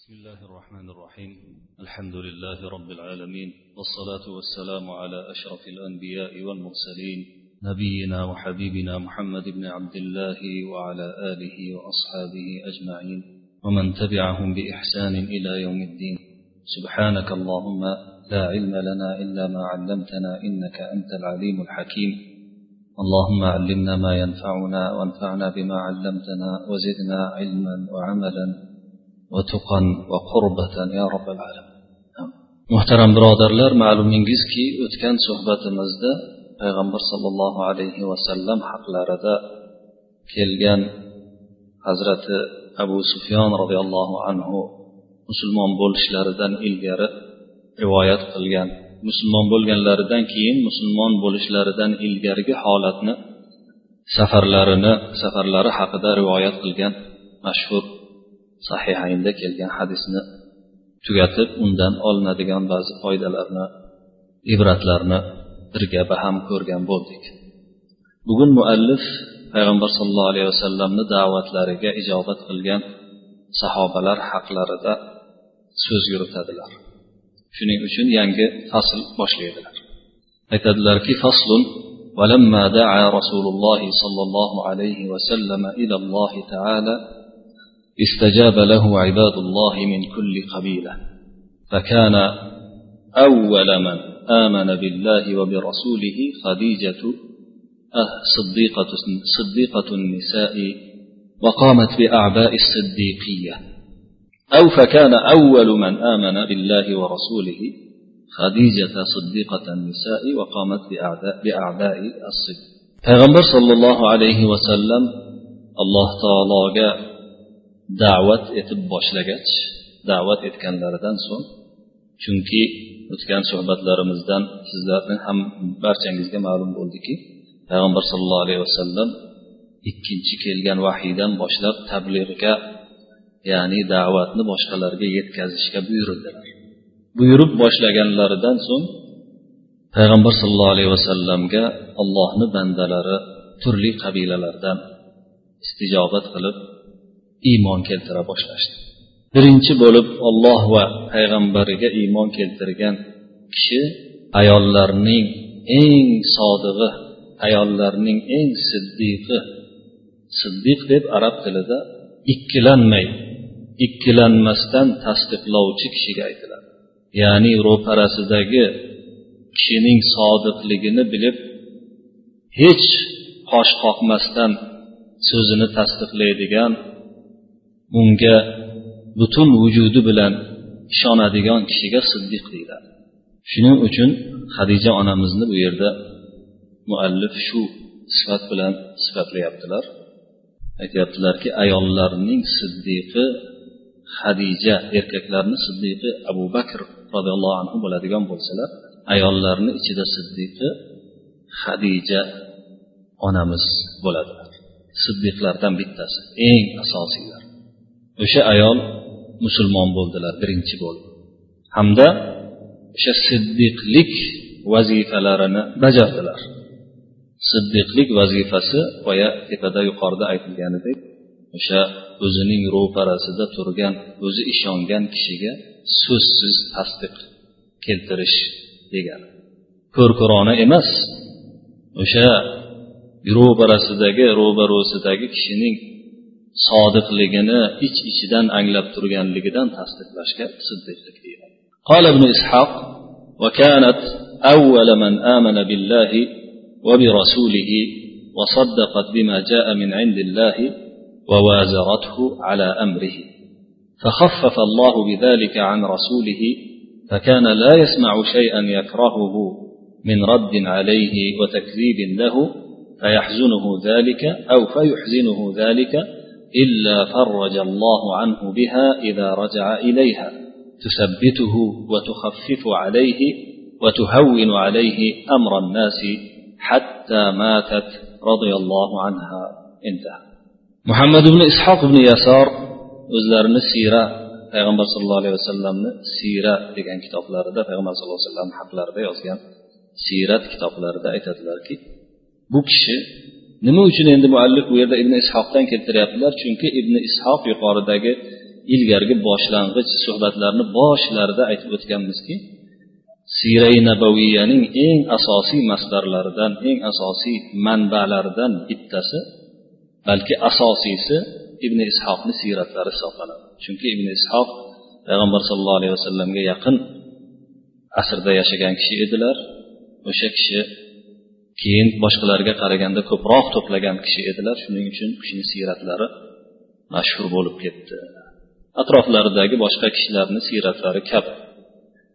بسم الله الرحمن الرحيم. الحمد لله رب العالمين والصلاة والسلام على أشرف الأنبياء والمرسلين نبينا وحبيبنا محمد بن عبد الله وعلى آله وأصحابه أجمعين ومن تبعهم بإحسان إلى يوم الدين. سبحانك اللهم لا علم لنا إلا ما علمتنا إنك أنت العليم الحكيم. اللهم علمنا ما ينفعنا وانفعنا بما علمتنا وزدنا علما وعملا. وتقا وقربة يا رب العالمين muhtaram birodarlar ma'lumingizki o'tgan suhbatimizda payg'ambar sollallohu alayhi vasallam haqlarida kelgan hazrati abu sufyon roziyallohu anhu musulmon bo'lishlaridan ilgari rivoyat qilgan musulmon bo'lganlaridan keyin musulmon bo'lishlaridan ilgarigi holatni safarlarini safarlari haqida rivoyat qilgan mashhur sahihaynda kelgan hadisni tugatib undan olinadigan ba'zi foydalarni ibratlarni birga baham ko'rgan bo'ldik bugun muallif payg'ambar sollallohu alayhi vasallamni da'vatlariga ijobat qilgan sahobalar haqlarida so'z yuritadilar shuning uchun yangi fasl boshlaydilar aytadilarki faslun ولما دعا رسول الله صلى الله عليه وسلم إلى الله تعالى استجاب له عباد الله من كل قبيلة فكان أول من آمن بالله وبرسوله خديجة صديقة, صديقة النساء وقامت بأعباء الصديقية. أو فكان أول من آمن بالله ورسوله خديجة صديقة النساء وقامت بأعداء بأعداء الصدق صلى الله عليه وسلم الله تعالى da'vat etib boshlagach da'vat etganlaridan so'ng chunki o'tgan suhbatlarimizdan sizlarni ham barchangizga ma'lum bo'ldiki payg'ambar sallallohu alayhi vasallam ikkinchi kelgan vahiydan boshlab tablirga ya'ni da'vatni boshqalarga yetkazishga buyurildilar buyurib boshlaganlaridan so'ng payg'ambar sallallohu alayhi vasallamga allohni bandalari turli qabilalardan istijobat qilib iymon keltira boshlashdi. Birinchi bo'lib olloh va payg'ambariga iymon keltirgan kishi ayollarning eng sodig'i ayollarning eng siddiqi siddiq deb arab tilida ikkilanmay ikkilanmasdan tasdiqlovchi kishiga aytiladi. Ya'ni ro'parasidagi kishining sodiqligini bilib hech qosh qoqmasdan so'zini tasdiqlaydigan unga butun vujudi bilan ishonadigan kishiga siddiq deyiladi. Shuning uchun hadija onamizni bu yerda muallif shu sifat bilan sifatlayaptilar. Aytyaptilarki ayollarning siddiqi hadija erkaklarni siddiqi abu bakr roziyallohu anhu bo'ladigan bo'lsalar ayollarni ichida siddiqi hadija onamiz bo'ladilar. Siddiqlardan bittasi eng asosiylar. O'sha ayol musulmon bo'ldilar birinchi bo'lib hamda o'sha siddiqlik vazifalarini bajardilar. Siddiqlik vazifasi boya tepada yuqorida aytilganidek o'sha o'zining ro'parasida turgan o'zi ishongan kishiga so'zsiz tasdiq keltirish degani. Ko'rkurona emas o'sha ro'parasidagi ro'baro'sidagi kishining sodiqligini ich ichidan anglab turganligidan tasdiqlashga siddiqlik deyiladi. قال ابن إسحاق وكانت أول من آمن بالله وبرسوله وصدقت بما جاء من عند الله ووازرته على أمره فخفف الله بذلك عن رسوله فكان لا يسمع شيئا يكرهه من رد عليه وتكذيب له فيحزنه ذلك أو فيحزنه ذلك إلا فرج الله عنه بها إذا رجع إليها تثبته وتخفف عليه وتهون عليه أمر الناس حتى ماتت رضي الله عنها انتهى محمد بن إسحاق بن يسار o'zlarini siyra payg'ambar sallallohu alayhi vasallamni siyra degan kitoblarida payg'ambar sallallohu alayhi vasallam haqlarida yozgan siyrat kitoblarida aytadilarki bu kishi nima uchun endi muallif bu yerda ibn ishoqdan keltiryaptilar? Chunki ibn ishoq yuqoridagi ilgargi boshlang'ich suhbatlarni boshlarida aytib o'tganmizki siray nabaviyaning eng asosiy masdarlaridan eng asosiy manbalaridan bittasi balki asosiysi ibn ishoqni siyratlari hisoblanadi. Chunki ibn ishoq payg'ambar sallallohu alayhi vasallamga yaqin asrda yashagan kishi edilar. O'sha kishi keyin boshqalarga qaraganda ko'proq to'plagan kishi edilar. Shuning uchun u kishini siyratlari mashhur bo'lib ketdi. Atroflaridagi boshqa kishilarni siyratlari kap.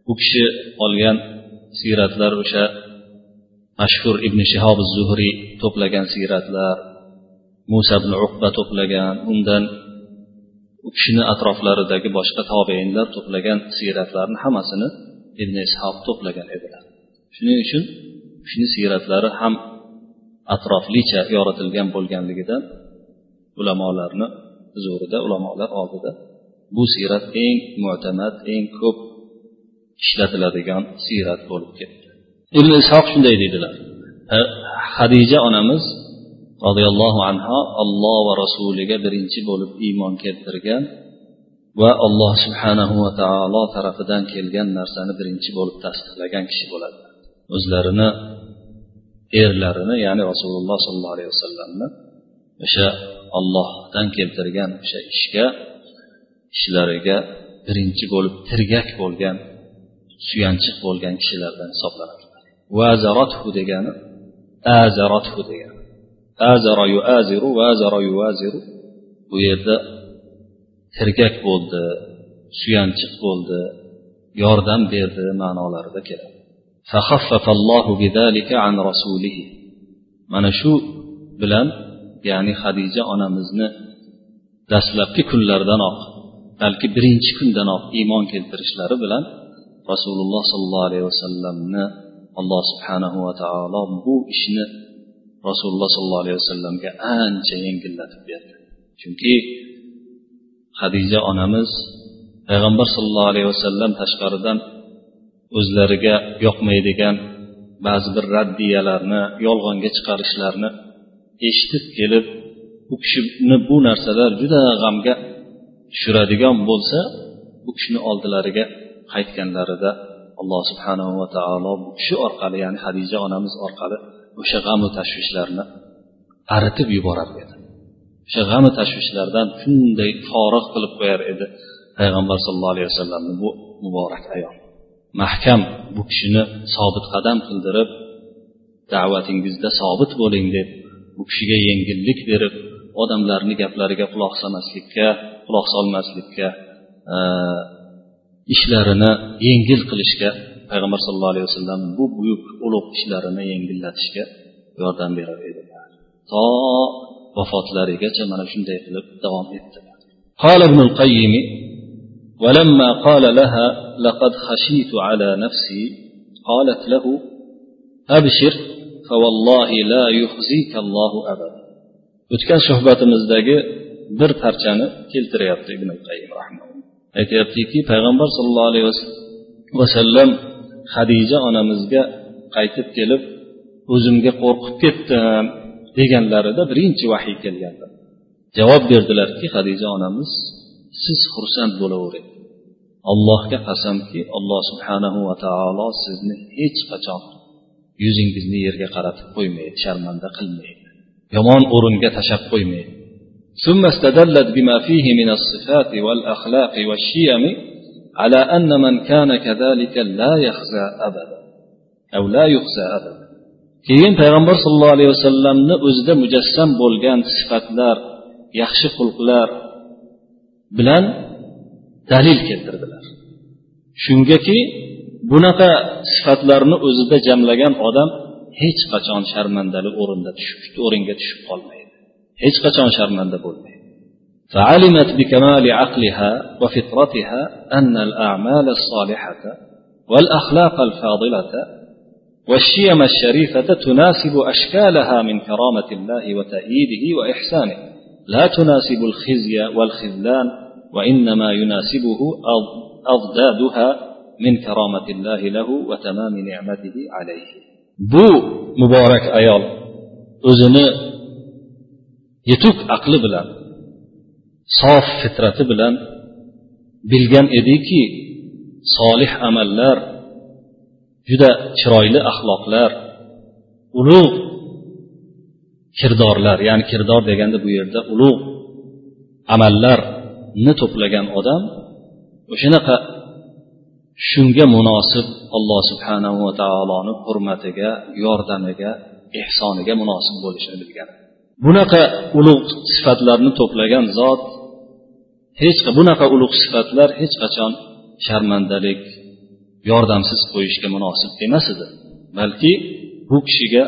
Bu kishi olgan siyratlar o'sha mashhur ibn shihob zuhriy to'plagan siyratlar musa ibn uqba to'plagan undan u kishini atroflaridagi boshqa tobeinlar to'plagan siyratlarni hammasini ibn ishob to'plagan edilar. Shuning uchun kishini siyratlari ham atroflicha yoritilgan bo'lganligidan ulamolarni huzurida ulamolar oldida bu siyrat eng mo'tamad eng ko'p ishlatiladigan siyrat bo'lib ketdi. Ibn ishoq shunday deydilar. Hadija onamiz roziyallohu anho alloh va rasuliga birinchi bo'lib iymon keltirgan va alloh subhanahu va taolo tarafidan kelgan narsani birinchi bo'lib tasdiqlagan kishi bo'ladi. O'zlarini erlarini ya'ni rasululloh sollallohu alayhi vasallamni o'sha ollohdan keltirgan o'sha ishga ishlariga birinchi bo'lib tirgak bo'lgan suyanchiq bo'lgan kishilardan hisoblanadi. Vazarathu degani azarathu degani. Azara yuaziru vazara yuaziru. Bu yerda tirgak bo'ldi suyanchiq bo'ldi yordam berdi ma'nolarida keladi. Mana shu bilan ya'ni hadija onamizni dastlabki kunlardanoq balki birinchi kundanoq iymon keltirishlari bilan rasululloh sollallohu alayhi vasallamni alloh subhanahu va taolo bu ishni rasululloh sollallohu alayhi vasallamga ancha yengillatib berdi chunki hadija onamiz payg'ambar sollallohu alayhi vasallam tashqaridan o'zlariga yoqmaydigan ba'zi bir raddiyalarni yolg'onga chiqarishlarni eshitib kelib u kishini bu narsalar juda g'amga tushiradigan bo'lsa bu kishini oldilariga qaytganlarida alloh subhanahu va taolo bu kishi orqali ya'ni hadija onamiz orqali o'sha g'amu tashvishlarni aritib yuborar edi. O'sha g'amu tashvishlardan shunday forig' qilib qo'yar edi payg'ambar sallallohu alayhi vasallamni bu muborak ayol. mahkam bu kishini sobit qadam qildirib da'vatingizda sobit bo'ling deb bu kishiga yengillik berib odamlarni gaplariga quloq solmaslikka quloq solmaslikka ishlarini yengil qilishga payg'ambar sallallohu alayhi vasallam bu buyuk ulug' ishlarini yengillatishga yordam berar edilar to vafotlarigacha mana shunday qilib davom etdilar قال ابن القيم ولما قال لها لقد خشيت على نفسي قالت له أبشر فوالله لا يخزيك الله أبدا o'tgan suhbatimizdagi bir parchani keltiryapti ibn qayim aytyaptiki payg'ambar sollallohu alayhi vasallam hadija onamizga qaytib kelib o'zimga qo'rqib ketdim deganlarida birinchi vahiy kelgandi javob berdilarki hadija onamiz siz xursand bo'lavering allohga qasamki alloh subhanahu va taolo sizni hech qachon yuzingizni yerga qaratib qo'ymaydi sharmanda qilmaydi yomon o'ringa tashlab qo'ymaydi ثم استدلت بما فيه من الصفات والأخلاق والشيم على أن من كان كذلك لا يخزى أبدا أو لا يخزى أبدا keyin payg'ambar sollallohu alayhi vasallamni o'zida mujassam bo'lgan sifatlar yaxshi xulqlar bilan dalil keltirdilar shungaki bunaqa sifatlarni o'zida jamlagan odam hech qachon sharmandali o'rinda tushib o'ringa tushib qolmaydi hech qachon sharmanda bo'lmaydi فعلمت بكمال عقلها وفطرتها أن الأعمال الصالحة والأخلاق الفاضلة والشيم الشريفة تناسب أشكالها من كرامة الله وتأييده وإحسانه لا تناسب الخزي والخذلان وإنما يناسبه أضدادها من كرامة الله له وتمام نعمته عليه بو مبارك أيال o'zini yetuk aqli bilan sof fitrati bilan bilgan ediki solih amallar juda chiroyli axloqlar ulug' kirdorlar ya'ni kirdor deganda bu yerda ulug' amallarni to'plagan odam o'shanaqa shunga munosib alloh subhanahu va taoloni hurmatiga yordamiga ehsoniga munosib bo'lishini bilgan. Bunaqa ulug' sifatlarni to'plagan zot hech bunaqa ulug' sifatlar hech qachon sharmandalik yordamsiz qo'yishga munosib emas edi. Balki bu kishiga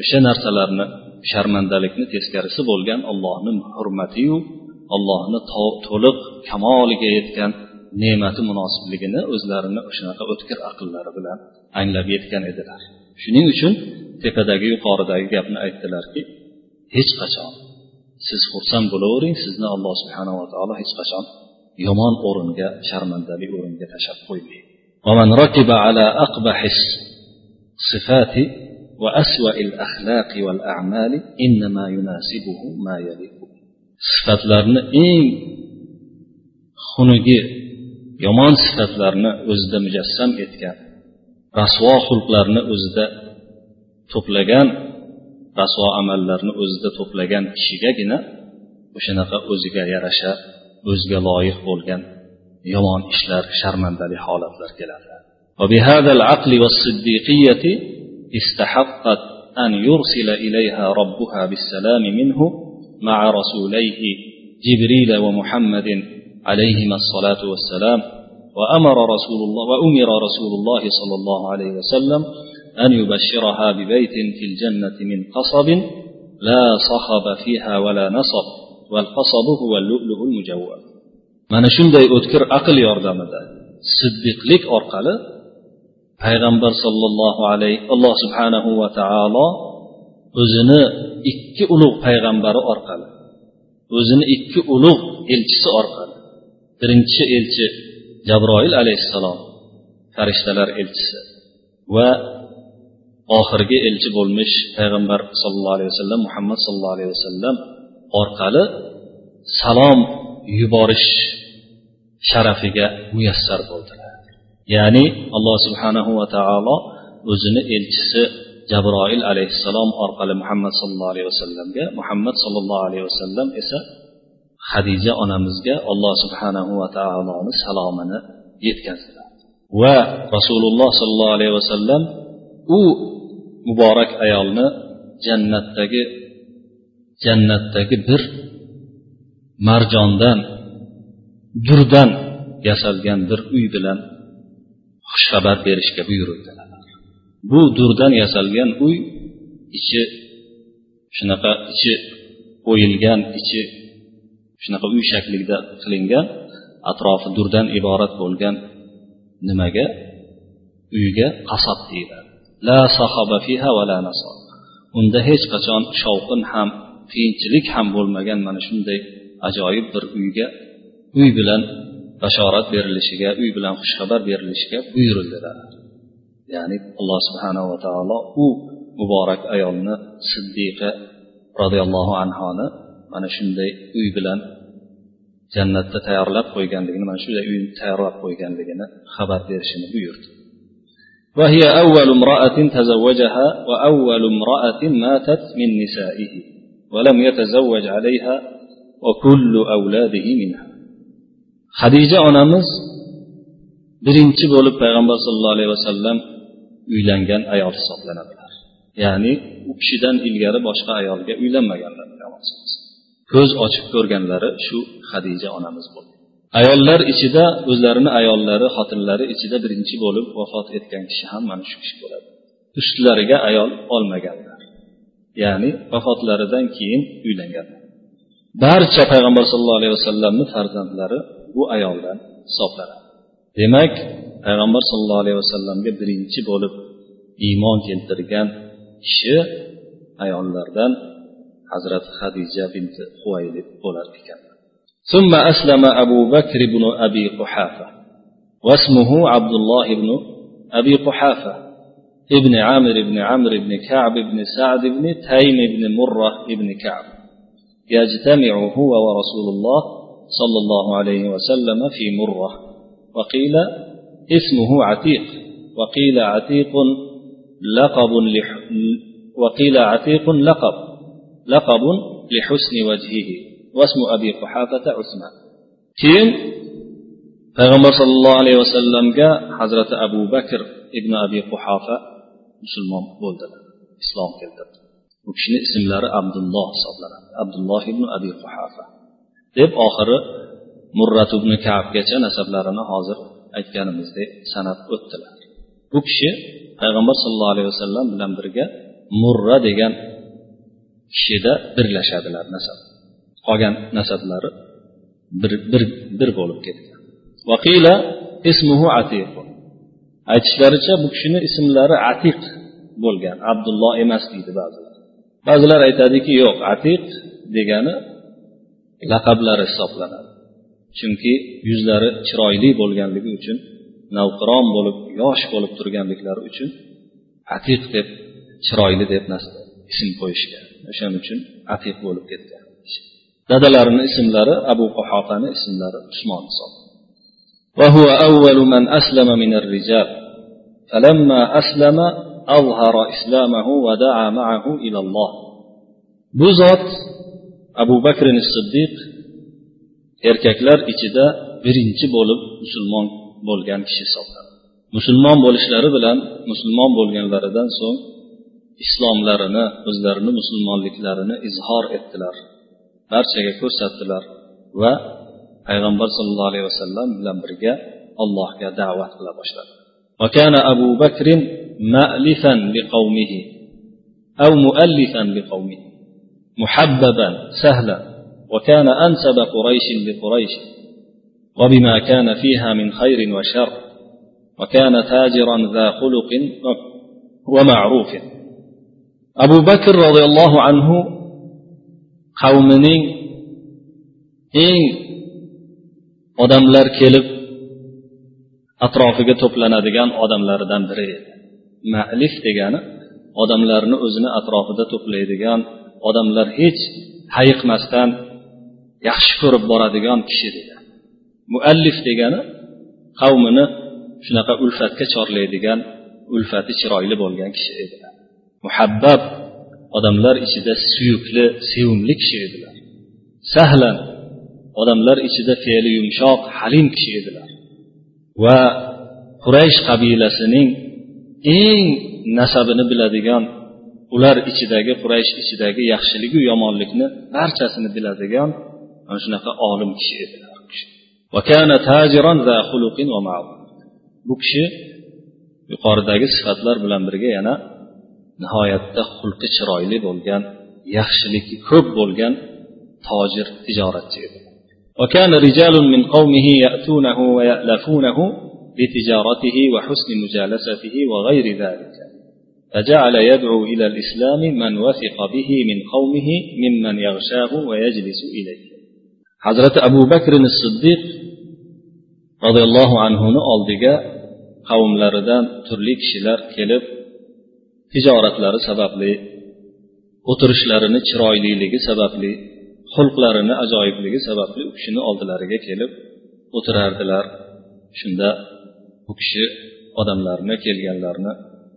o'sha narsalarni sharmandalikni teskarisi bo'lgan ollohni hurmatiyu allohni to'liq kamoliga yetgan ne'mati munosibligini o'zlarini o'shanaqa o'tkir aqllari bilan anglab yetgan edilar. Shuning uchun tepadagi yuqoridagi gapni aytdilarki hech qachon. Siz xursand bo'lavering sizni alloh subhanava taolo hech qachon yomon o'ringa sharmandali o'ringa tashlab qo'ymaydi. ومن ركب على أقبح الصفات وأسوأ الأخلاق والأعمال إنما يناسبه ما يليق sifatlarni eng xunuk yomon sifatlarni o'zida mujassam etgan rasvo xulqlarni o'zida to'plagan rasvo amallarni o'zida to'plagan kishigagina o'shanaqa o'ziga yarasha o'ziga loyiq bo'lgan yomon ishlar sharmandali holatlar keladi وبهذا العقل والصديقية استحقت أن يرسل إليها ربها بالسلام منه مع رسوليه جبريل ومحمد عليهما الصلاة والسلام وأمر رسول الله وأمر رسول الله صلى الله عليه وسلم أن يبشرها ببيت في الجنة من قصب لا صخب فيها ولا نصب والقصب هو اللؤلؤ المجوف mana shunday o'tkir aql yordamida siddiqlik orqali payg'ambar sollallohu alayhi alloh subhanahu va taolo o'zini ikki ulug' payg'ambari orqali o'zini ikki ulug' elchisi orqali birinchi elchi jabroil alayhissalom farishtalar elchisi va oxirgi elchi bo'lmish payg'ambar sallallohu alayhi vasallam muhammad sallallohu alayhi vasallam orqali salom yuborish sharafiga muyassar bo'ldilar. Ya'ni alloh subhanahu va taolo o'zini elchisi jabroil alayhissalom orqali muhammad sallallohu alayhi vasallamga muhammad sallallohu alayhi vasallam esa hadija onamizga alloh subhanahu va taoloni salomini yetkazdilar. Va rasululloh sollallohu alayhi vasallam u muborak ayolni jannatdagi jannatdagi bir marjondan durdan yasalgan bir uy bilan xushxabar berishga buyurildilar bu durdan yasalgan uy ichi shunaqa ichi o'yilgan ichi shunaqa uy shaklida qilingan atrofi durdan iborat bo'lgan nimaga? Uyga qasob deyiladi. La sahoba fiha va la nasob unda hech qachon shovqin ham qiyinchilik ham bo'lmagan mana shunday ajoyib bir uyga uy bilan bashorat berilishiga uy bilan xushxabar berilishiga buyurildilar ya'ni alloh subhanava taolo u muborak ayolni siddiqa roziyallohu anhoni mana shunday uy bilan jannatda tayyorlab qo'yganligini mana shunday uyni tayyorlab qo'yganligini xabar berishini buyurdi وهي أول امرأة تزوجها وأول امرأة ماتت من نسائه ولم يتزوج عليها وكل أولاده منها hadija onamiz birinchi bo'lib payg'ambar sollallohu alayhi vasallam uylangan ayol hisoblanadilar. Ya'ni u kishidan ilgari boshqa ayolga uylanmaganlar ko'z ochib ko'rganlari shu hadija onamiz bo'ldi. Ayollar ichida o'zlarini ayollari xotinlari ichida birinchi bo'lib vafot etgan kishi ham mana shu kishi bo'ladi. Ustlariga ayol olmaganlar. Ya'ni vafotlaridan keyin uylanganlar. Barcha payg'ambar sallallohu alayhi vasallamni farzandlari bu ayoldan hisoblanadi demak payg'ambar sallallohu alayhi vasallamga birinchi bo'lib iymon keltirgan kishi ayollardan hazrati hadija binti huvaylid bo'lar ekan ثم أسلم أبو بكر بن أبي قحافة واسمه عبد الله بن أبي قحافة ابن عامر بن عمرو بن كعب بن سعد بن تيم بن مرة بن كعب يجتمع هو ورسول الله صلى الله عليه وسلم في مرة وقيل اسمه عتيق وقيل عتيق لقب لح... وقيل عتيق لقب لقب لحسن وجهه واسم أبي قحافة عثمان. كين فغمر صلى الله عليه وسلم جاء حضرة أبو بكر ابن أبي قحافة مسلمان بولد إسلام كذب وكشن اسم لار عبد الله صلى الله عليه وسلم عبد الله ابن أبي قحافة. Deb oxiri murrat ibn kabgacha nasablarini hozir aytganimizdek sanab o'tdilar. Bu kishi payg'ambar sallallohu alayhi vasallam bilan birga murra degan kishida birlashadilar nasab. Qolgan nasablari bir bir bir bo'lib ketgan. Vaqila ismuhu atiq. Aytishlaricha bu kishini ismlari atiq bo'lgan. Abdulloh emas deydi ba'zilar. Ba'zilar aytadiki yo'q atiq degani laqablari hisoblanadi chunki yuzlari chiroyli bo'lganligi uchun navqiron bo'lib yosh bo'lib turganliklari uchun atiq deb chiroyli deb ism qo'yishgan o'shaning uchun atiq bo'lib ketgan dadalarini ismlari abu quhofani ismlari usmon hisoblanadi وهو أول من أسلم من الرجال فلما أسلم أظهر إسلامه ودعا معه إلى الله بزات أبو بكر الصديق erkaklar ichida birinchi bo'lib musulmon bo'lgan kishi hisoblanadi musulmon bo'lishlari bilan musulmon bo'lganlaridan so'ng islomlarini o'zlarini musulmonliklarini izhor etdilar barchaga ko'rsatdilar va payg'ambar sollallohu alayhi vasallam bilan birga allohga da'vat qila boshladi وكان أبو بكر مألفا لقومه أو مؤلفا لقومه محببا سهلا وكان أنسب قريش لقريش وبما كان فيها من خير وشر وكان تاجرا ذا خلق ومعروف أبو بكر رضي الله عنه qavmining eng odamlar kelib atrofiga to'planadigan odamlaridan biri edi malif degani odamlarni o'zini atrofida to'playdigan odamlar hech hayiqmasdan yaxshi ko'rib boradigan kishi dedi. Muallif degani qavmini shunaqa ulfatga chorlaydigan ulfati chiroyli bo'lgan kishi edilar muhabbab odamlar ichida suyukli sevimli kishi edilar sahlan odamlar ichida fe'li yumshoq halim kishi edilar va quraysh qabilasining eng nasabini biladigan ular ichidagi quraysh ichidagi yaxshiligu yomonlikni barchasini biladigan mana shunaqa olim kishi edilar bu kishi yuqoridagi sifatlar bilan birga yana nihoyatda xulqi chiroyli bo'lgan yaxshiligi ko'p bo'lgan tojir tijoratchi edi وكان رجال من قومه يأتونه ويألفونه لتجارته وحسن مجالسته وغير ذلك فجعل يدعو إلى الإسلام من وثق به من قومه ممن يغشاه ويجلس إليه حضرة أبو بكر الصديق رضي الله عنه oldiga qavmlaridan turli kishilar kelib tijoratlari sababli o'tirishlarini chiroyliligi sababli xulqlarini ajoyibligi sababli u kishini oldilariga kelib o'tirardilar shunda u kishi odamlarni kelganlarni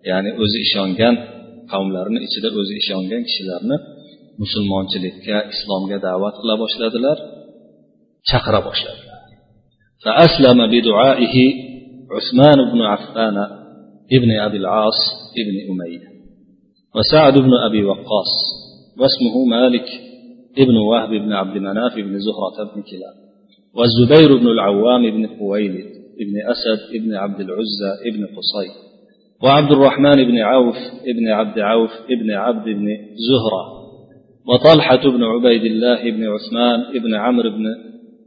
ya'ni o'zi ishongan qavmlarni ichida o'zi ishongan kishilarni musulmonchilikka islomga da'vat qila boshladilar chaqira boshladilar. فأسلم بدعائه عثمان بن عفان ابن أبي العاص ابن أمية وسعد بن أبي وقاص واسمه مالك ابن وهب بن عبد مناف بن زهرة بن كلاب والزبير بن العوام بن خويلد بن أسد بن عبد العزى بن قصي وعبد الرحمن بن عوف بن عبد عوف بن عبد بن زهرة وطلحة بن عبيد الله بن عثمان بن عمرو بن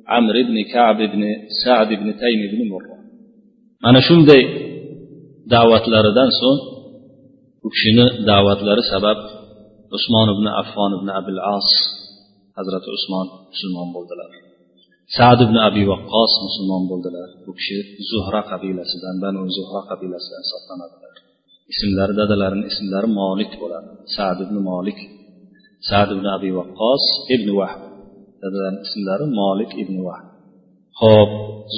عمرو بن كعب بن سعد بن تيم بن مرة. أنا شندي دعوة لردن سون؟ دعوة لر سبب عثمان بن عفان بن أبي العاص حضرة عثمان سلمان بولدلار. Sad ibn abi vaqqos musulmon bo'ldilar. Bu kishi zuhra qabilasidan banu zuhra qabilasidan hisoblanadilar. Ismlari dadalarini ismlari molik bo'ladi. Sad ibn molik sad ibn abi vaqqos ibn vahb dadalarini ismlari molik ibn vahb ho'p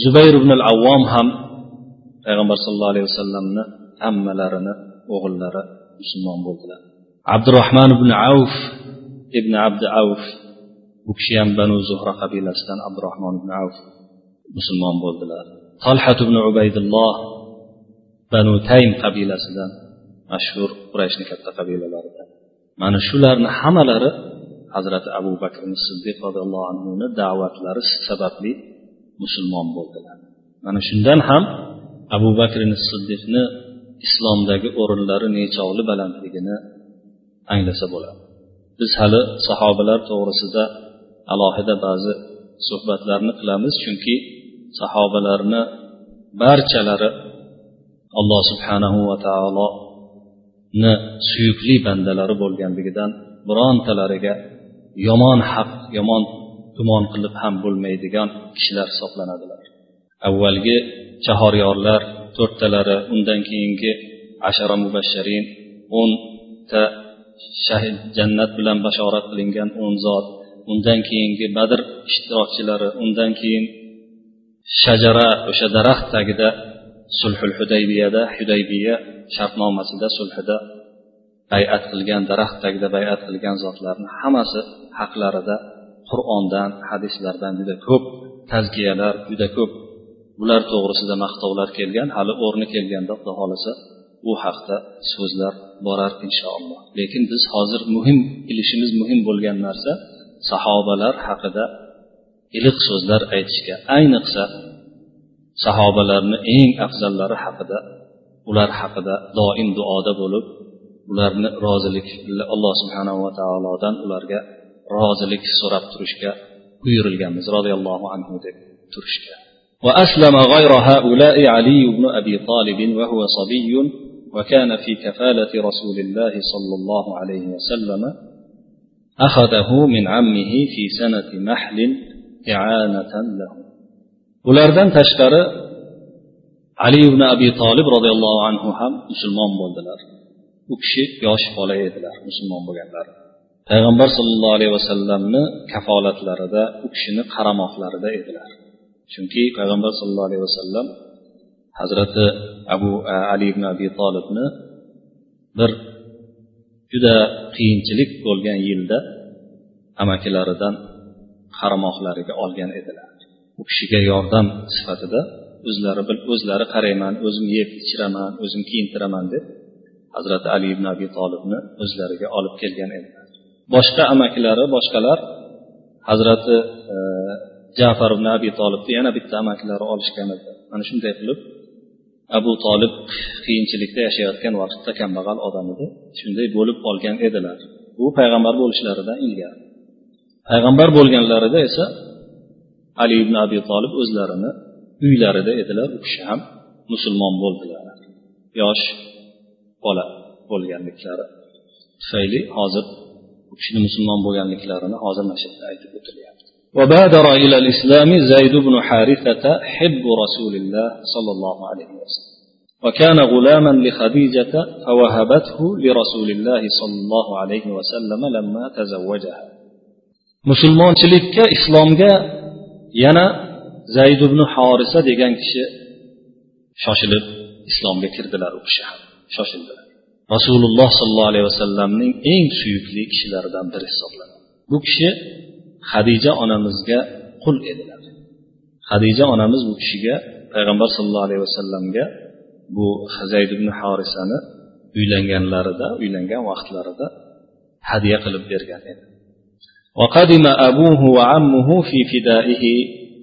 zubayr ibn al avvom ham payg'ambar sallallohu alayhi vasallamni hammalarini o'g'illari musulmon bo'ldilar. Abdurahmon ibn avf ibn abdi avf u kishi ham banu zuhra qabilasidan abdurahmon ibn avf musulmon bo'ldilar. Talhat ibn ubaydulloh banu taym qabilasidan mashhur qurayshni katta qabilalaridan. Mana shularni hammalari hazrati abu bakr siddiq roziyallohu anhuni da'vatlari sababli musulmon bo'ldilar. Mana shundan ham abu bakr siddiqni islomdagi o'rinlari nechog'li balandligini anglasa bo'ladi. Biz hali sahobalar to'g'risida alohida ba'zi suhbatlarni qilamiz chunki sahobalarni barchalari alloh subhanahu va taoloni suyukli bandalari bo'lganligidan birontalariga yomon haq yomon gumon qilib ham bo'lmaydigan kishilar hisoblanadilar. Avvalgi chahoryorlar to'rttalari undan keyingi ashara mubashsharin o'nta shahid jannat bilan bashorat qilingan o'n zot undan keyingi badr ishtirokchilari undan keyin shajara o'sha daraxt tagida sulhul hudaybiyada hudaybiya shartnomasida sulhida bay'at qilgan daraxt tagida bay'at qilgan zotlarni hammasi haqlarida qur'ondan hadislardan juda ko'p tazkiyalar juda ko'p. Bular to'g'risida maqtovlar kelgan hali o'rni kelganda xudo xohlasa bu haqda so'zlar borar inshaalloh lekin biz hozir muhim bilishimiz muhim bo'lgan narsa sahobalar haqida iliq so'zlar aytishga ayniqsa sahobalarni eng afzallari haqida ular haqida doim duoda bo'lib ularni rozilik alloh subhanava taolodan ularga rozilik so'rab turishga buyurilganmiz roziyallohu anhu deb turishga وأسلم غير هؤلاء علي بن أبي طالب وهو صبي وكان في كفالة رسول الله صلى الله عليه وسلم أخذه من عمه في سنة محل إعانة له ulardan tashqari ali ibn abi tolib roziyallohu anhu ham musulmon bo'ldilar u kishi yosh bola edilar musulmon bo'lganlar payg'ambar sollallohu alayhi vasallamni kafolatlarida u kishini qaramoqlarida edilar chunki payg'ambar sallallohu alayhi vasallam hazrati abu ali ibn abi tolibni bir juda qiyinchilik bo'lgan yilda amakilaridan qaramoqlariga olgan edilar. U kishiga yordam sifatida o'zlari o'zlari qarayman o'zim yeb ichiraman o'zim kiyintiraman deb hazrati ali ibn abi tolibni o'zlariga olib kelgan edilar. Boshqa amakilari boshqalar hazrati e, jafar ibn abi tolibni yana bitta amakilari olishgan edi. Mana shunday qilib abu tolib qiyinchilikda yashayotgan vaqtda kambag'al odam edi. Shunday bo'lib olgan edilar. Bu payg'ambar bo'lishlaridan ilgari. Payg'ambar bo'lganlarida esa ali ibn abi tolib o'zlarini uylarida edilar. U kishi ham musulmon bo'ldilar. Yosh bola bo'lganliklari. Tufayli hozir u kishini musulmon bo'lganliklarini hozir mana shu yerda aytib o'tilyapti وبادر إلى الإسلام زيد بن حارثة حب رسول الله صلى الله عليه وسلم وكان غلاما لخديجة فوهبته لرسول الله صلى الله عليه وسلم لما تزوجها مسلمان chilikka islomga yana zayd ibn horisa degan kishi shoshilib islomga kirdilar u kishi ham shoshildilar rasululloh sollallohu alayhi vasallamning eng suyukli kishilaridan biri hisoblanadi bu kishi hadija onamizga qul edilar hadija onamiz bu kishiga payg'ambar sallallohu alayhi vasallamga bu zayd ibn horisani uylanganlarida uylangan vaqtlarida hadya qilib bergan edi وقدم أبوه وعمه في فدائه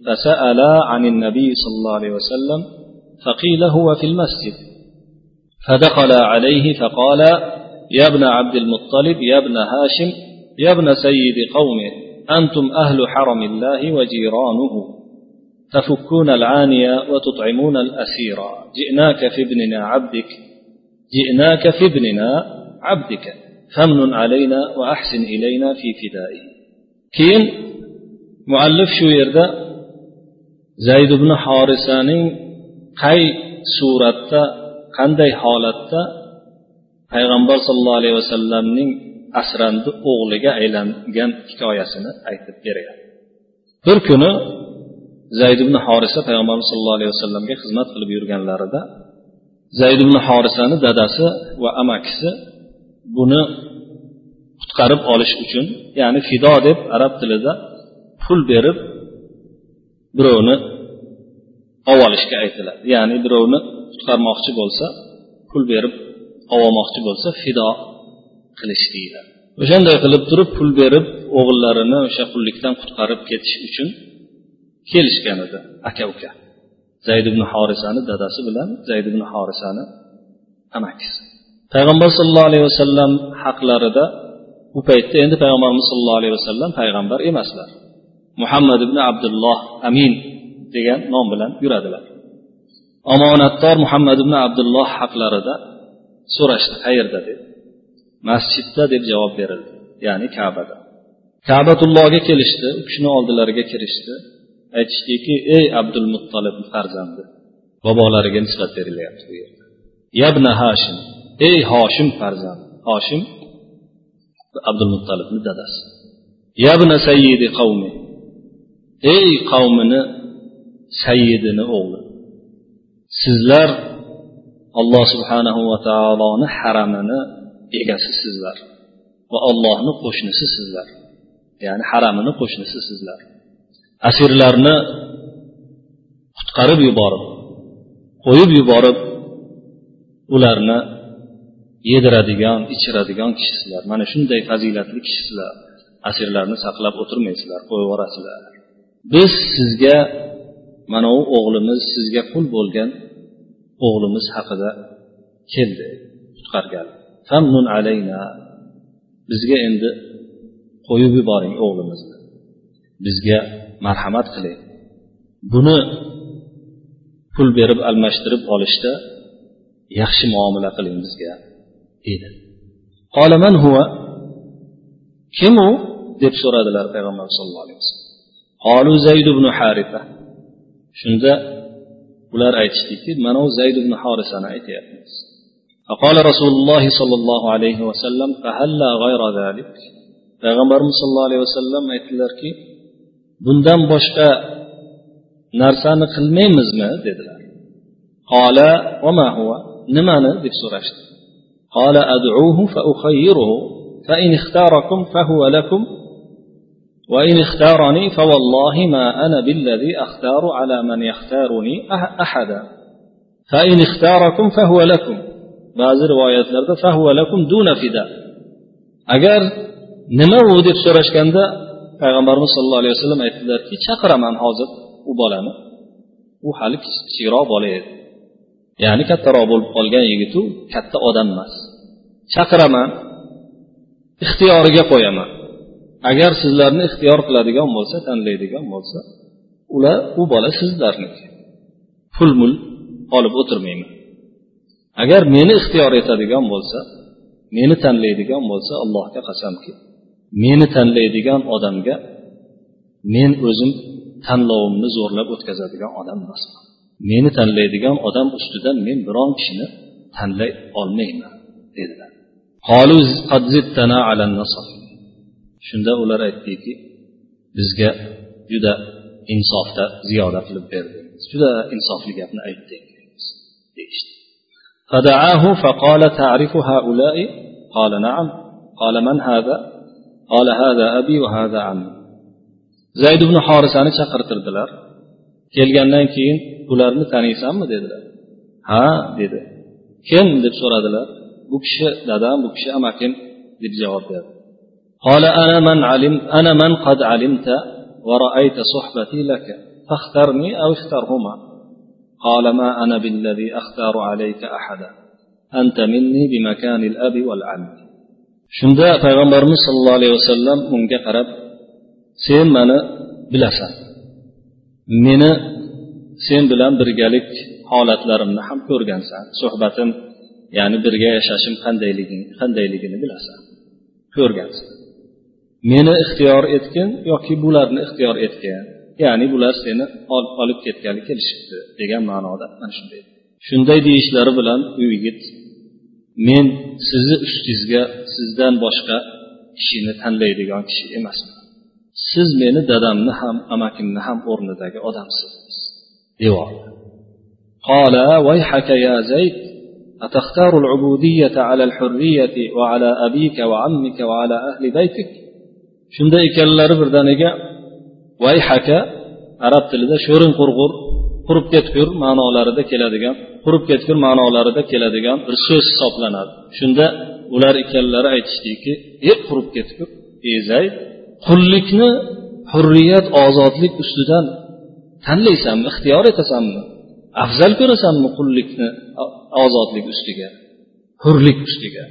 فسألا عن النبي صلى الله عليه وسلم فقيل هو في المسجد فدخل عليه فقال يا ابن عبد المطلب يا ابن هاشم يا ابن سيد قومه أنتم أهل حرم الله وجيرانه. تفكون العانية وتطعمون الأسير. جئناك في ابننا عبدك. جئناك في ابننا عبدك. فمن علينا وأحسن إلينا في فدائه. keyin muallif shu yerda zayd ibn horisaning qay suratda qanday holatda payg'ambar sollallohu alayhi vasallamning asrandi o'g'liga aylangan hikoyasini aytib beryapti bir kuni zayd ibn horisa payg'ambarimiz sollallohu alayhi vasallamga xizmat qilib yurganlarida zayd ibn horisani dadasi va amakisi buni qutqarib olish uchun ya'ni fido deb arab tilida pul berib birovni olib olishga aytiladi ya'ni birovni qutqarmoqchi bo'lsa pul berib olmoqchi bo'lsa fido qilish deyiladi o'shanday qilib turib pul berib o'g'illarini o'sha qullikdan qutqarib ketish uchun kelishgan edi aka uka. Zayd ibn horisani dadasi bilan zayd ibn horisani amakisi. Payg'ambar sallallohu alayhi vasallam haqlarida bu paytda endi payg'ambarimiz sallallohu alayhi vasallam payg'ambar emaslar. Muhammad ibn abdulloh amin degan nom bilan yuradilar. Omonatdor muhammad ibn abdulloh haqlarida so'rashdi qayerda? deb masjidda deb javob berildi ya'ni kabada. Kabatullohga kelishdi u kishini oldilariga kirishdi aytishdiki ey abdul muttolib farzandi bobolariga nisbat berilyapti bu yerda yabna hashim ey hoshim farzandi hoshim abdul muttolibni dadasi. Yabna sayyidi qavmi ey qavmini sayyidini o'g'li sizlar alloh subhanahu va taoloni haramini egasisizlar va ollohni qo'shnisisizlar ya'ni haramini qo'shnisisizlar asirlarni qutqarib yuborib qo'yib yuborib ularni yediradigan ichiradigan kishisizlar mana shunday fazilatli kishisizlar asirlarni saqlab o'tirmaysizlar qo'yib yuborasizlar. Biz sizga mana u o'g'limiz sizga qul bo'lgan o'g'limiz haqida keldi qutqargan. Famnun alayna. Bizga endi qo'yib yuboring o'g'limizni bizga marhamat qiling. Buni pul berib almashtirib olishda yaxshi muomala qiling bizga deydi. Qolaman huva kim u? deb so'radilar payg'ambar sallallohu alayhi vasallam. Qolu zayd ibn harifa shunda ular aytishdiki mana u zayd ibn horisani aytyapmiz. فقال رسول الله صلى الله عليه وسلم فهلا غير ذلك؟ payg'ambarimiz sollallohu alayhi vasallam aytdilarki bundan boshqa narsani qilmaymizmi? dedilar. Qola nimani? deb so'rashdi. قال أدعوه فأخيره فإن اختاركم فهو لكم وإن اختارني فوالله ما أنا بالذي أختار على من يختارني أحدا فإن اختاركم فهو لكم ba'zi rivoyatlarda lakum dunafida agar nima u deb so'rashganda payg'ambarimiz sallallohu alayhi vasallam aytdilarki chaqiraman hozir u bolani. U hali kichikroq bola edi. Ya'ni kattaroq bo'lib qolgan yigitu katta odam emas. Chaqiraman ixtiyoriga qo'yaman. Agar sizlarni ixtiyor qiladigan bo'lsa tanlaydigan bo'lsa ular u bola sizlarniki. Pul mul olib o'tirmayman. Agar meni ixtiyor etadigan bo'lsa meni tanlaydigan bo'lsa allohga qasamki meni tanlaydigan odamga men o'zim tanlovimni zo'rlab o'tkazadigan odam emasman. Meni tanlaydigan odam ustidan men biron kishini tanlay olmayman dedilar. Shunda ular aytdiki bizga juda insofda ziyoda qilib berdingiz juda insofli gapni aytdingiz deyishdi. فدعاه فقال تعرف هؤلاء قال نعم قال من هذا قال هذا أبي وهذا عمي zayd ibn horisani chaqirtirdilar kelgandan keyin ularni taniysanmi dedilar ha dedi kim deb so'radilar bu kishi dadam bu kishi amakim deb javob berdi قال أنا من علم أنا من قد علمت ورأيت صحبتي لك فاخترني أو اخترهما قال ما أنا بالذي أختار عليك أحدا أنت مني بمكان الأب والعم shunda payg'ambarimiz sollallohu alayhi vasallam unga qarab sen mani bilasan meni sen bilan birgalik holatlarimni ham ko'rgansan suhbatim ya'ni birga yashashim qandayligini qandayligini bilasan ko'rgansan meni ixtiyor etgin yoki bularni ixtiyor etgin ya'ni bular seni olib ketgani kelishibdi degan ma'noda mana shunday shunday deyishlari bilan u yigit men sizni ustingizga sizdan boshqa kishini tanlaydigan kishi emasman siz meni dadamni ham amakimni ham o'rnidagi odamsiz devor قال ويحك يا زيد أتختار العبودية على الحرية وعلى أبيك وعمك وعلى أهل بيتك shunda ekanlari birdaniga vayhaka arab tilida sho'rin qurg'ur qurib ketgur ma'nolarida keladigan qurib ketgur ma'nolarida keladigan bir so'z hisoblanadi. Shunda ular ikkalalari aytishdiki e qurib ketgur ey zayd qullikni hurriyat ozodlik ustidan tanlaysanmi ixtiyor etasanmi afzal ko'rasanmi qullikni ozodlik ustiga hurlik ustiga?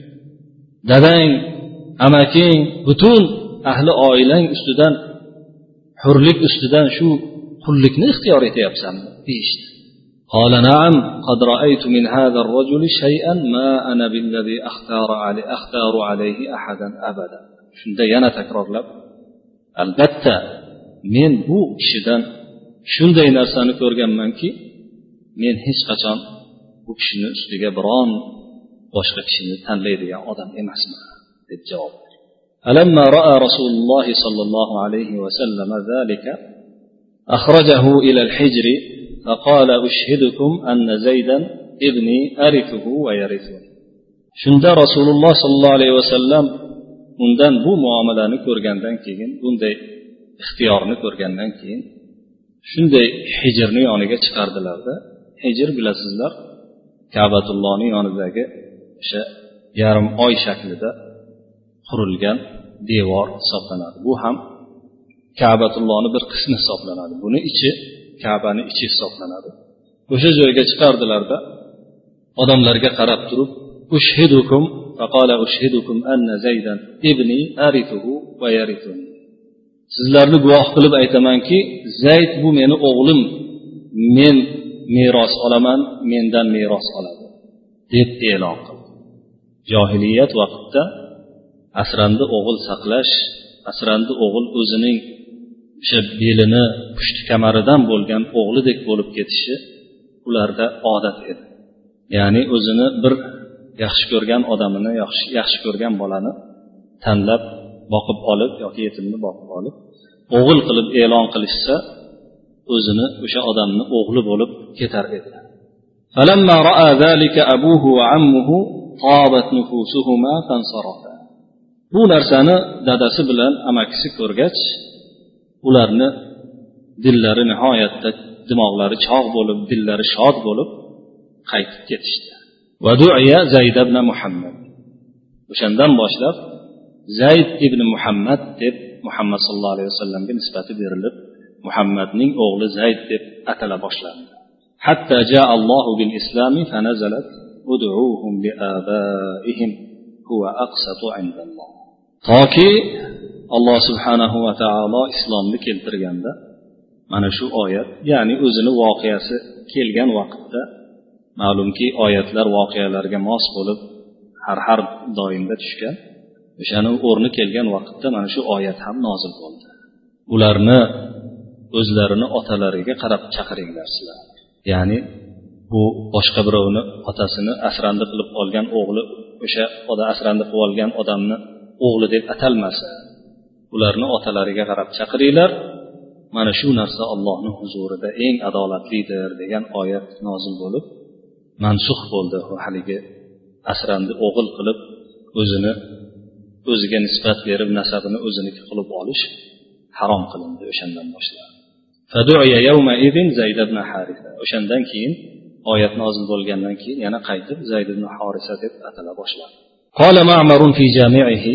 Dadang amaking butun ahli oilang ustidan hurlik ustidan shu qullikni ixtiyor etyapsanmi deyishdi قال نعم قد رأيت من هذا الرجل شيئا ما أنا بالذي أختار علي أختار عليه أحدا أبدا shunda yana takrorlab albatta men bu kishidan shunday narsani ko'rganmanki men hech qachon bu kishini ustiga biron boshqa kishini tanlaydigan odam emasman deb javob ألما رأى رسول الله صلى الله عليه وسلم ذلك أخرجه إلى الحجر فقال أشهدكم أن زيدا ابني أرثه ويرثني shunda rasululloh sollallohu alayhi vasallam undan bu muomalani ko'rgandan keyin bunday ixtiyorni ko'rgandan keyin shunday hijrni yoniga chiqardilarda hijr bilasizlar kabatullohni yonidagi o'sha yarim oy shaklida qurilgan devor hisoblanadi. Bu ham kabatullohni bir qismi hisoblanadi. Buni ichi kabani ichi hisoblanadi. O'sha joyga chiqardilarda odamlarga qarab turib ushhidukum faqala ushhidukum anna zaydan ibni arithuhu va sizlarni guvoh qilib aytamanki zayd bu meni o'g'lim men meros olaman mendan meros oladi deb e'lon qildi. Johiliyat vaqtida asrandi o'g'il saqlash asrandi o'g'il o'zining o'sha belini pushti kamaridan bo'lgan o'g'lidek bo'lib ketishi ularda odat edi ya'ni o'zini bir yaxshi ko'rgan odamini yaxshi yaxshi ko'rgan bolani tanlab boqib olib yoki yetimni boqib olib o'g'il qilib e'lon qilishsa o'zini o'sha odamni o'g'li bo'lib ketar edi فلما رأى ذلك أبوه وعمه طابت نفوسهما فانصرفا bu narsani dadasi bilan amakisi ko'rgach ularni dillari nihoyatda dimoqlari chog' bo'lib dillari shod bo'lib qaytib ketishdi zayd ibn muhammad o'shandan boshlab zayd ibn muhammad deb muhammad sallallohu alayhi vasallamga nisbati berilib muhammadning o'g'li zayd deb atala boshlandi حتى جاء الله بالإسلام فنزلت ادعوهم لآبائهم هو أقسط عند الله toki alloh subhanahu va taolo islomni keltirganda mana shu oyat ya'ni o'zini voqeasi kelgan vaqtda ma'lumki oyatlar voqealarga mos bo'lib har har doimda tushgan o'shani o'rni kelgan vaqtda mana shu oyat ham nozil bo'ldi. Ularni o'zlarini otalariga qarab chaqiringlar sizlar ya'ni bu boshqa birovni otasini asrandi qilib olgan o'g'li o'sha asrandi qilib olgan odamni o'g'li deb atalmasa ularni otalariga qarab chaqiringlar mana shu narsa allohni huzurida eng adolatlidir degan oyat nozil bo'lib mansux bo'ldi haligi asrandi o'g'il qilib o'zini o'ziga nisbat berib nasabini o'ziniki qilib olish harom qilindi o'shandan boshlab. O'shandan keyin oyat nozil bo'lgandan keyin yana qaytib zayd ibn horisa deb atala boshladi. قال معمر في جامعه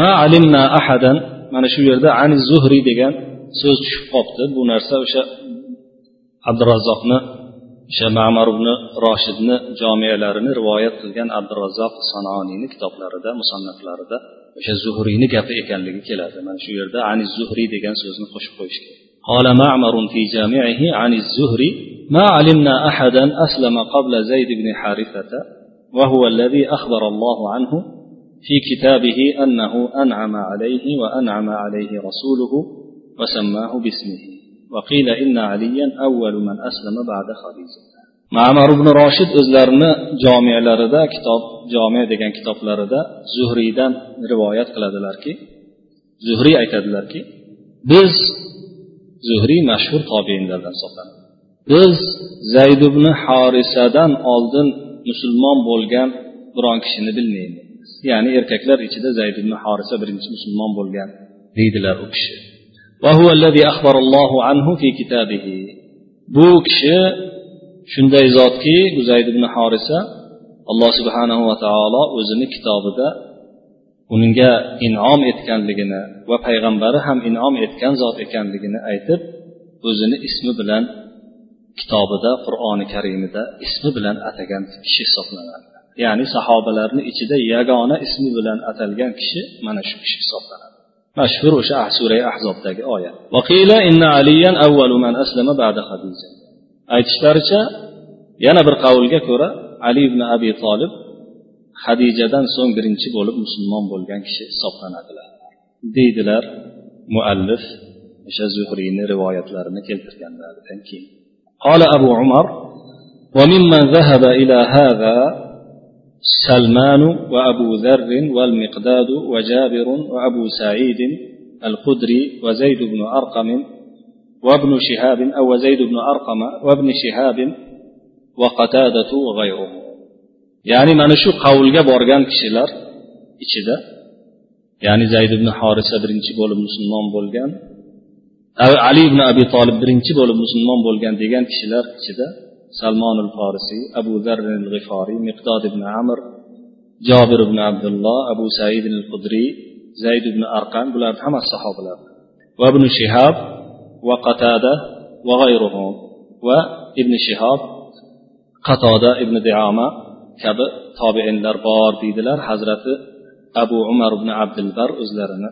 ما علمنا أحدا mana shu yerda ani zuhriy degan so'z tushib qolibdi bu narsa o'sha abdurazzoqni o'sha mamar ibn roshidni jomiyalarini rivoyat qilgan abdurazzoq sanoniyni kitoblarida musannaflarida o'sha zuhriyni gapi ekanligi keladi mana shu yerda ani zuhriy degan so'zni qo'shib qo'yish kerak قال معمر في جامعه عن الزهري ما علمنا أحدا أسلم قبل زيد بن حارثة وهو الذي أخبر الله عنه في كتابه أنه أنعم عليه وأنعم عليه رسوله وسماه باسمه وقيل إن عليا أول من أسلم بعد خديجة mamar ibn roshid o'zlarini jomiyalarida kitob jomiya degan kitoblarida zuhriydan rivoyat qiladilarki zuhriy aytadilarki biz zuhriy mashhur tobeinlardan hisoblanadi biz zayd ibn horisadan oldin musulmon bo'lgan biron kishini bilmaydi. Ya'ni erkaklar ichida zayd ibn horisa birinchi musulmon bo'lgan deydilar u kishi. Bu kishi shunday zotki bu zayd ibn horisa alloh subhanahu va taolo o'zini kitobida unga inom etganligini va payg'ambari ham inom etgan zot ekanligini aytib o'zini ismi bilan kitobida qur'oni karimida ismi bilan atagan kishi hisoblanadi. Ya'ni sahobalarni ichida yagona ismi bilan atalgan kishi mana shu kishi hisoblanadi. Mashhur o'sha ah-, sura ahzobdagi oyat aytishlaricha yana bir qavlga ko'ra ali ibn abi tolib hadijadan so'ng birinchi bo'lib musulmon bo'lgan kishi hisoblanadilar. Deydilar muallif o'sha zuhriyni rivoyatlarini keltirganlaridan keyin. قال أبو عمر وممن ذهب إلى هذا سلمان وأبو ذر والمقداد وجابر وأبو سعيد الخدري وزيد بن أرقم وابن شهاب أو زيد بن أرقم وابن شهاب وقتادة وغيرهم. ya'ni mana shu qavlga borgan kishilar ichida ya'ni zayd ibn horisa birinchi bo'lib musulmon bo'lgan ali ibn abi tolib birinchi bo'lib musulmon bo'lgan degan kishilar ichida salmonul forisiy abu zarril g'iforiy miqdod ibn amr jobir ibn abdulloh abu said al qudriy zayd ibn arqam bular hammasi sahobalar. Va ibn shihob va qatada va g'ayruhum va ibn shihob qatoda ibn dioma kabi tobeinlar bor deydilar. Hazrati abu umar ibn abdulbar o'zlarini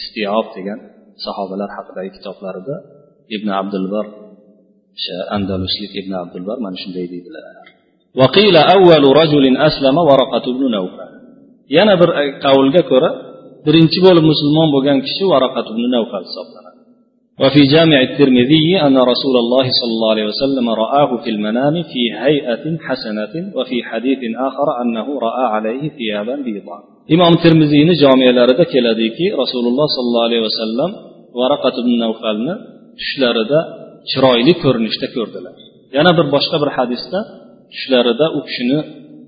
istiob degan sahobalar haqidagi kitoblarida ibn abdulbar o'sha andaluslik ibn abdulbar mana shunday deydilar yana bir qavlga ko'ra birinchi bo'lib musulmon bo'lgan kishi varaqat ibn navfal hisoblanadi وفي جامع الترمذي أن رسول الله صلى الله عليه وسلم رآه في المنام في هيئة حسنة وفي حديث آخر أنه رأى عليه ثيابا بيضا إمام الترمذي جامع لارد كلاديكي رسول الله صلى الله عليه وسلم varaqat ibn navfalni tushlarida chiroyli ko'rinishda ko'rdilar. Yana bir boshqa bir hadisda tushlarida u kishini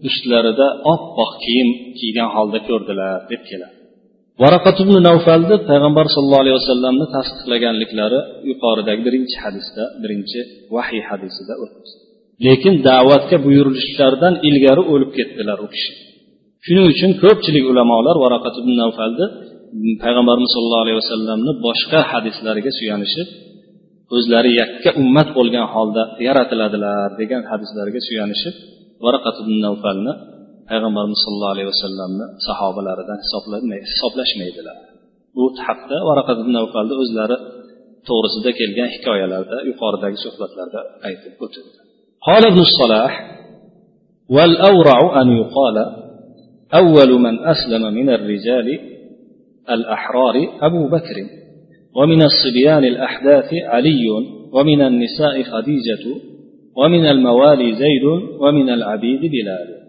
ustlarida oppoq kiyim kiygan holda ko'rdilar deb keladi. Varaqat ibn navfalni payg'ambar sallallohu alayhi vasallamni tasdiqlaganliklari yuqoridagi birinchi hadisda birinchi vahiy hadisida lekin da'vatga buyurilishlaridan ilgari o'lib ketdilar u kishi. Shuning uchun ko'pchilik ulamolar varaqat ibn navfalni payg'ambarimiz sollallohu alayhi vasallamni boshqa hadislariga suyanishib o'zlari yakka ummat bo'lgan holda yaratiladilar degan hadislarga suyanishib varaqat ibn navfalni payg'ambarimiz sollallohu alayhi vasallamni sahobalaridan hisoblashmaydilar bu haqda varaqat ibn navfalni o'zlari to'g'risida kelgan hikoyalarda yuqoridagi suhbatlarda aytib o'tildi قال ابن الصلاح والأورع أن يقال أول من أسلم من الرجال الأحرار أبو بكر ومن الصبيان الأحداث علي ومن النساء خديجة ومن الموالي زيد ومن العبيد بلال.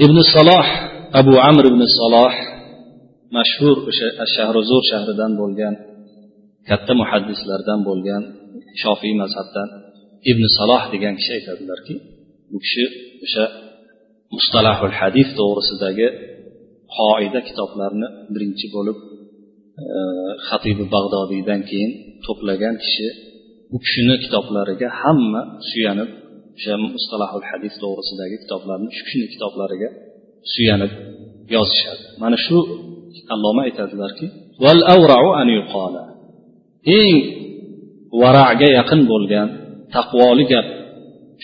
ابن الصلاح أبو عمرو بن الصلاح مشهور الشهر زور شهر دان بولغان كتا محدث لردان بولغان شافي مذهب ابن صلاح ديگان كشي تدلر كي مصطلح الحديث دور صداقه qoida kitoblarni birinchi bo'lib e, xatibi bag'dodiydan keyin to'plagan kishi u kishini kitoblariga hamma suyanib o'sha mustalahul hadis to'g'risidagi kitoblarni shu kishini kitoblariga suyanib yozishadi. Mana shu alloma aytadilarki val avrau an yuqola eng varaga yaqin bo'lgan taqvoli gap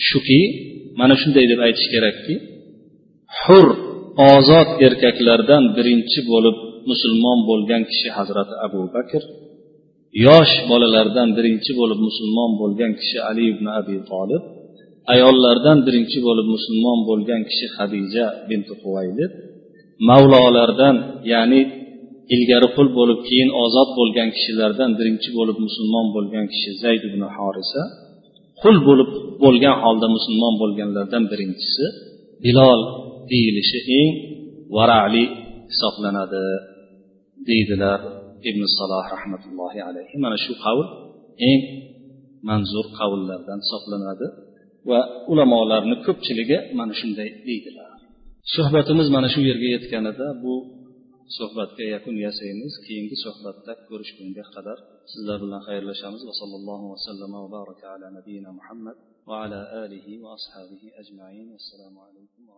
shuki mana shunday deb aytish kerakki hur ozod erkaklardan birinchi bo'lib musulmon bo'lgan kishi hazrati abu bakr yosh bolalardan birinchi bo'lib musulmon bo'lgan kishi ali ibn abi tolib ayollardan birinchi bo'lib musulmon bo'lgan kishi hadija binti huvaylid mavlolardan ya'ni ilgari qul bo'lib keyin ozod bo'lgan kishilardan birinchi bo'lib musulmon bo'lgan kishi zayd ibn horisa qul bo'lib bo'lgan holda musulmon bo'lganlardan birinchisi bilol deyilishi eng varali hisoblanadi deydilar ibn saloh rahmatullohi alayhi. Mana shu qavl eng manzur qavllardan hisoblanadi va ulamolarni ko'pchiligi mana shunday deydilar. Suhbatimiz mana shu yerga yetganida bu suhbatga yakun yasaymiz keyingi suhbatda ko'rishgunga qadar sizlar bilan xayrlashamiz. Va sallallohu vasallam va baraka ala nabiyina muhammad va ala alihi va ashabihi ajmain. Assalomu alaykum va